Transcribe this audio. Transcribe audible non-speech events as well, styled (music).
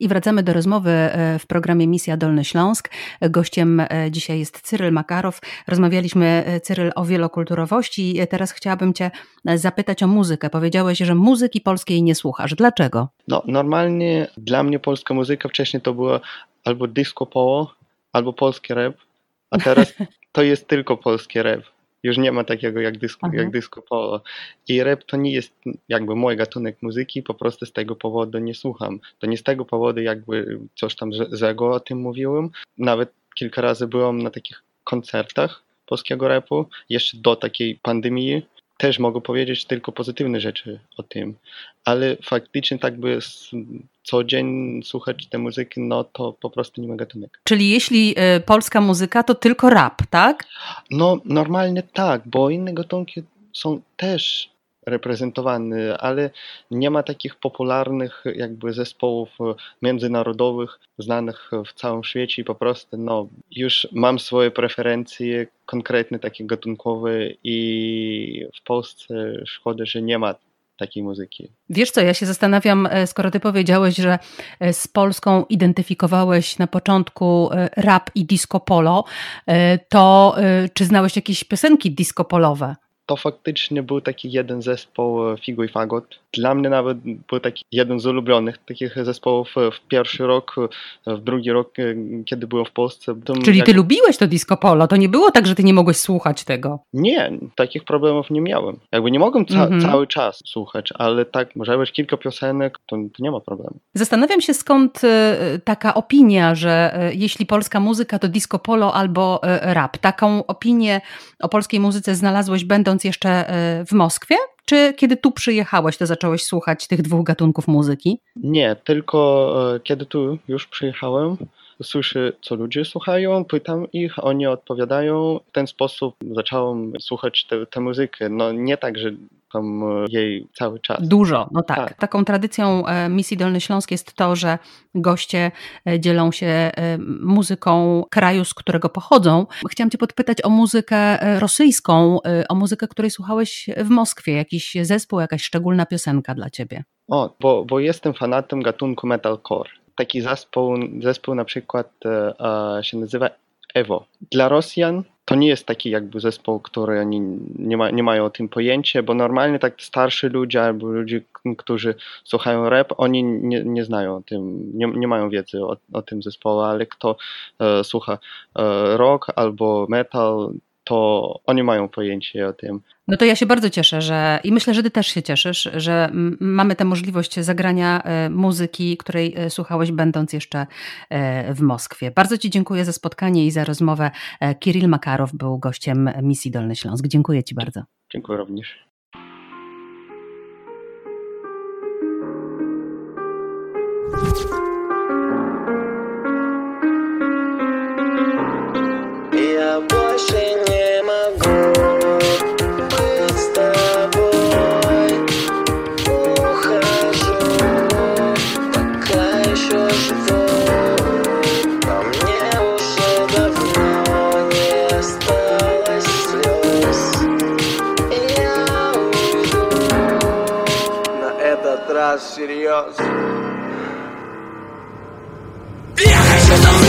I wracamy do rozmowy e, w programie Misja Dolny Śląsk. Gościem e, dzisiaj jest Cyryl Makarow. Rozmawialiśmy, e, Cyryl, o wielokulturowości. Teraz chciałabym Cię zapytać o muzykę. Powiedziałeś, że muzyki polskiej nie słuchasz. Dlaczego? No, normalnie dla mnie polska muzyka wcześniej to była albo disco polo, albo polski rap, a teraz (laughs) to jest tylko polski rap. Już nie ma takiego jak disco, jak disco polo. I rap to nie jest jakby mój gatunek muzyki, po prostu z tego powodu nie słucham. To nie z tego powodu jakby coś tam złego o tym mówiłem. Nawet kilka razy byłem na takich koncertach polskiego rapu, jeszcze do takiej pandemii, też mogę powiedzieć tylko pozytywne rzeczy o tym, ale faktycznie tak by co dzień słuchać tej muzyki, no to po prostu nie ma gatunek. Czyli jeśli y, polska muzyka, to tylko rap, tak? No normalnie tak, bo inne gatunki są też reprezentowany, ale nie ma takich popularnych jakby zespołów międzynarodowych znanych w całym świecie i po prostu no, już mam swoje preferencje konkretne, takie gatunkowe i w Polsce szkoda, że nie ma takiej muzyki. Wiesz co, ja się zastanawiam, e, skoro ty powiedziałeś, że e, z Polską identyfikowałeś na początku e, rap i disco polo, to czy znałeś jakieś piosenki disco polowe? To faktycznie był taki jeden zespoł e, Figo i Fagot. Dla mnie nawet był taki jeden z ulubionych takich zespołów e, w pierwszy rok, e, w drugi rok, kiedy byłem w Polsce. Czyli ty lubiłeś to disco polo? To nie było tak, że ty nie mogłeś słuchać tego? Nie, takich problemów nie miałem. Jakby nie mogłem ca mm -hmm. cały czas słuchać, ale tak, może być kilka piosenek, to, to nie ma problemu. Zastanawiam się skąd taka opinia, że jeśli polska muzyka to disco polo albo rap. Taką opinię o polskiej muzyce znalazłeś będąc będąc jeszcze e, w Moskwie? Czy kiedy tu przyjechałeś, to zacząłeś słuchać tych dwóch gatunków muzyki? Nie, tylko e, kiedy tu już przyjechałem, słyszę, co ludzie słuchają, pytam ich, oni odpowiadają. W ten sposób zacząłem słuchać tę muzykę. No nie tak, że e, jej cały czas. Dużo, no tak. tak. Taką tradycją e, misji Dolny Śląsk jest to, że goście e, dzielą się muzyką kraju, z którego pochodzą. Chciałam cię podpytać o muzykę rosyjską, o muzykę, której słuchałeś w Moskwie. Jakiś zespół, jakaś szczególna piosenka dla ciebie? O, bo, bo jestem fanatem gatunku metalcore. Taki zespół, zespół na przykład e, się nazywa Evo. Dla Rosjan to nie jest taki jakby zespół, który oni nie, ma, nie mają o tym pojęcia, bo normalnie tak starsi ludzie albo ludzie, którzy słuchają rap, oni nie, nie znają o tym, nie, nie mają wiedzy o, o tym zespole, ale kto e, słucha e, rock albo metal, to oni mają pojęcie o tym. No to ja się bardzo cieszę, że i myślę, że ty też się cieszysz, że mamy tę możliwość zagrania e, muzyki, której e, słuchałeś będąc jeszcze e, w Moskwie. Bardzo ci dziękuję za spotkanie i za rozmowę. Kirill Makarow był gościem misji Dolny Śląsk. Dziękuję ci bardzo. Dziękuję również. serious. Assim. Yeah,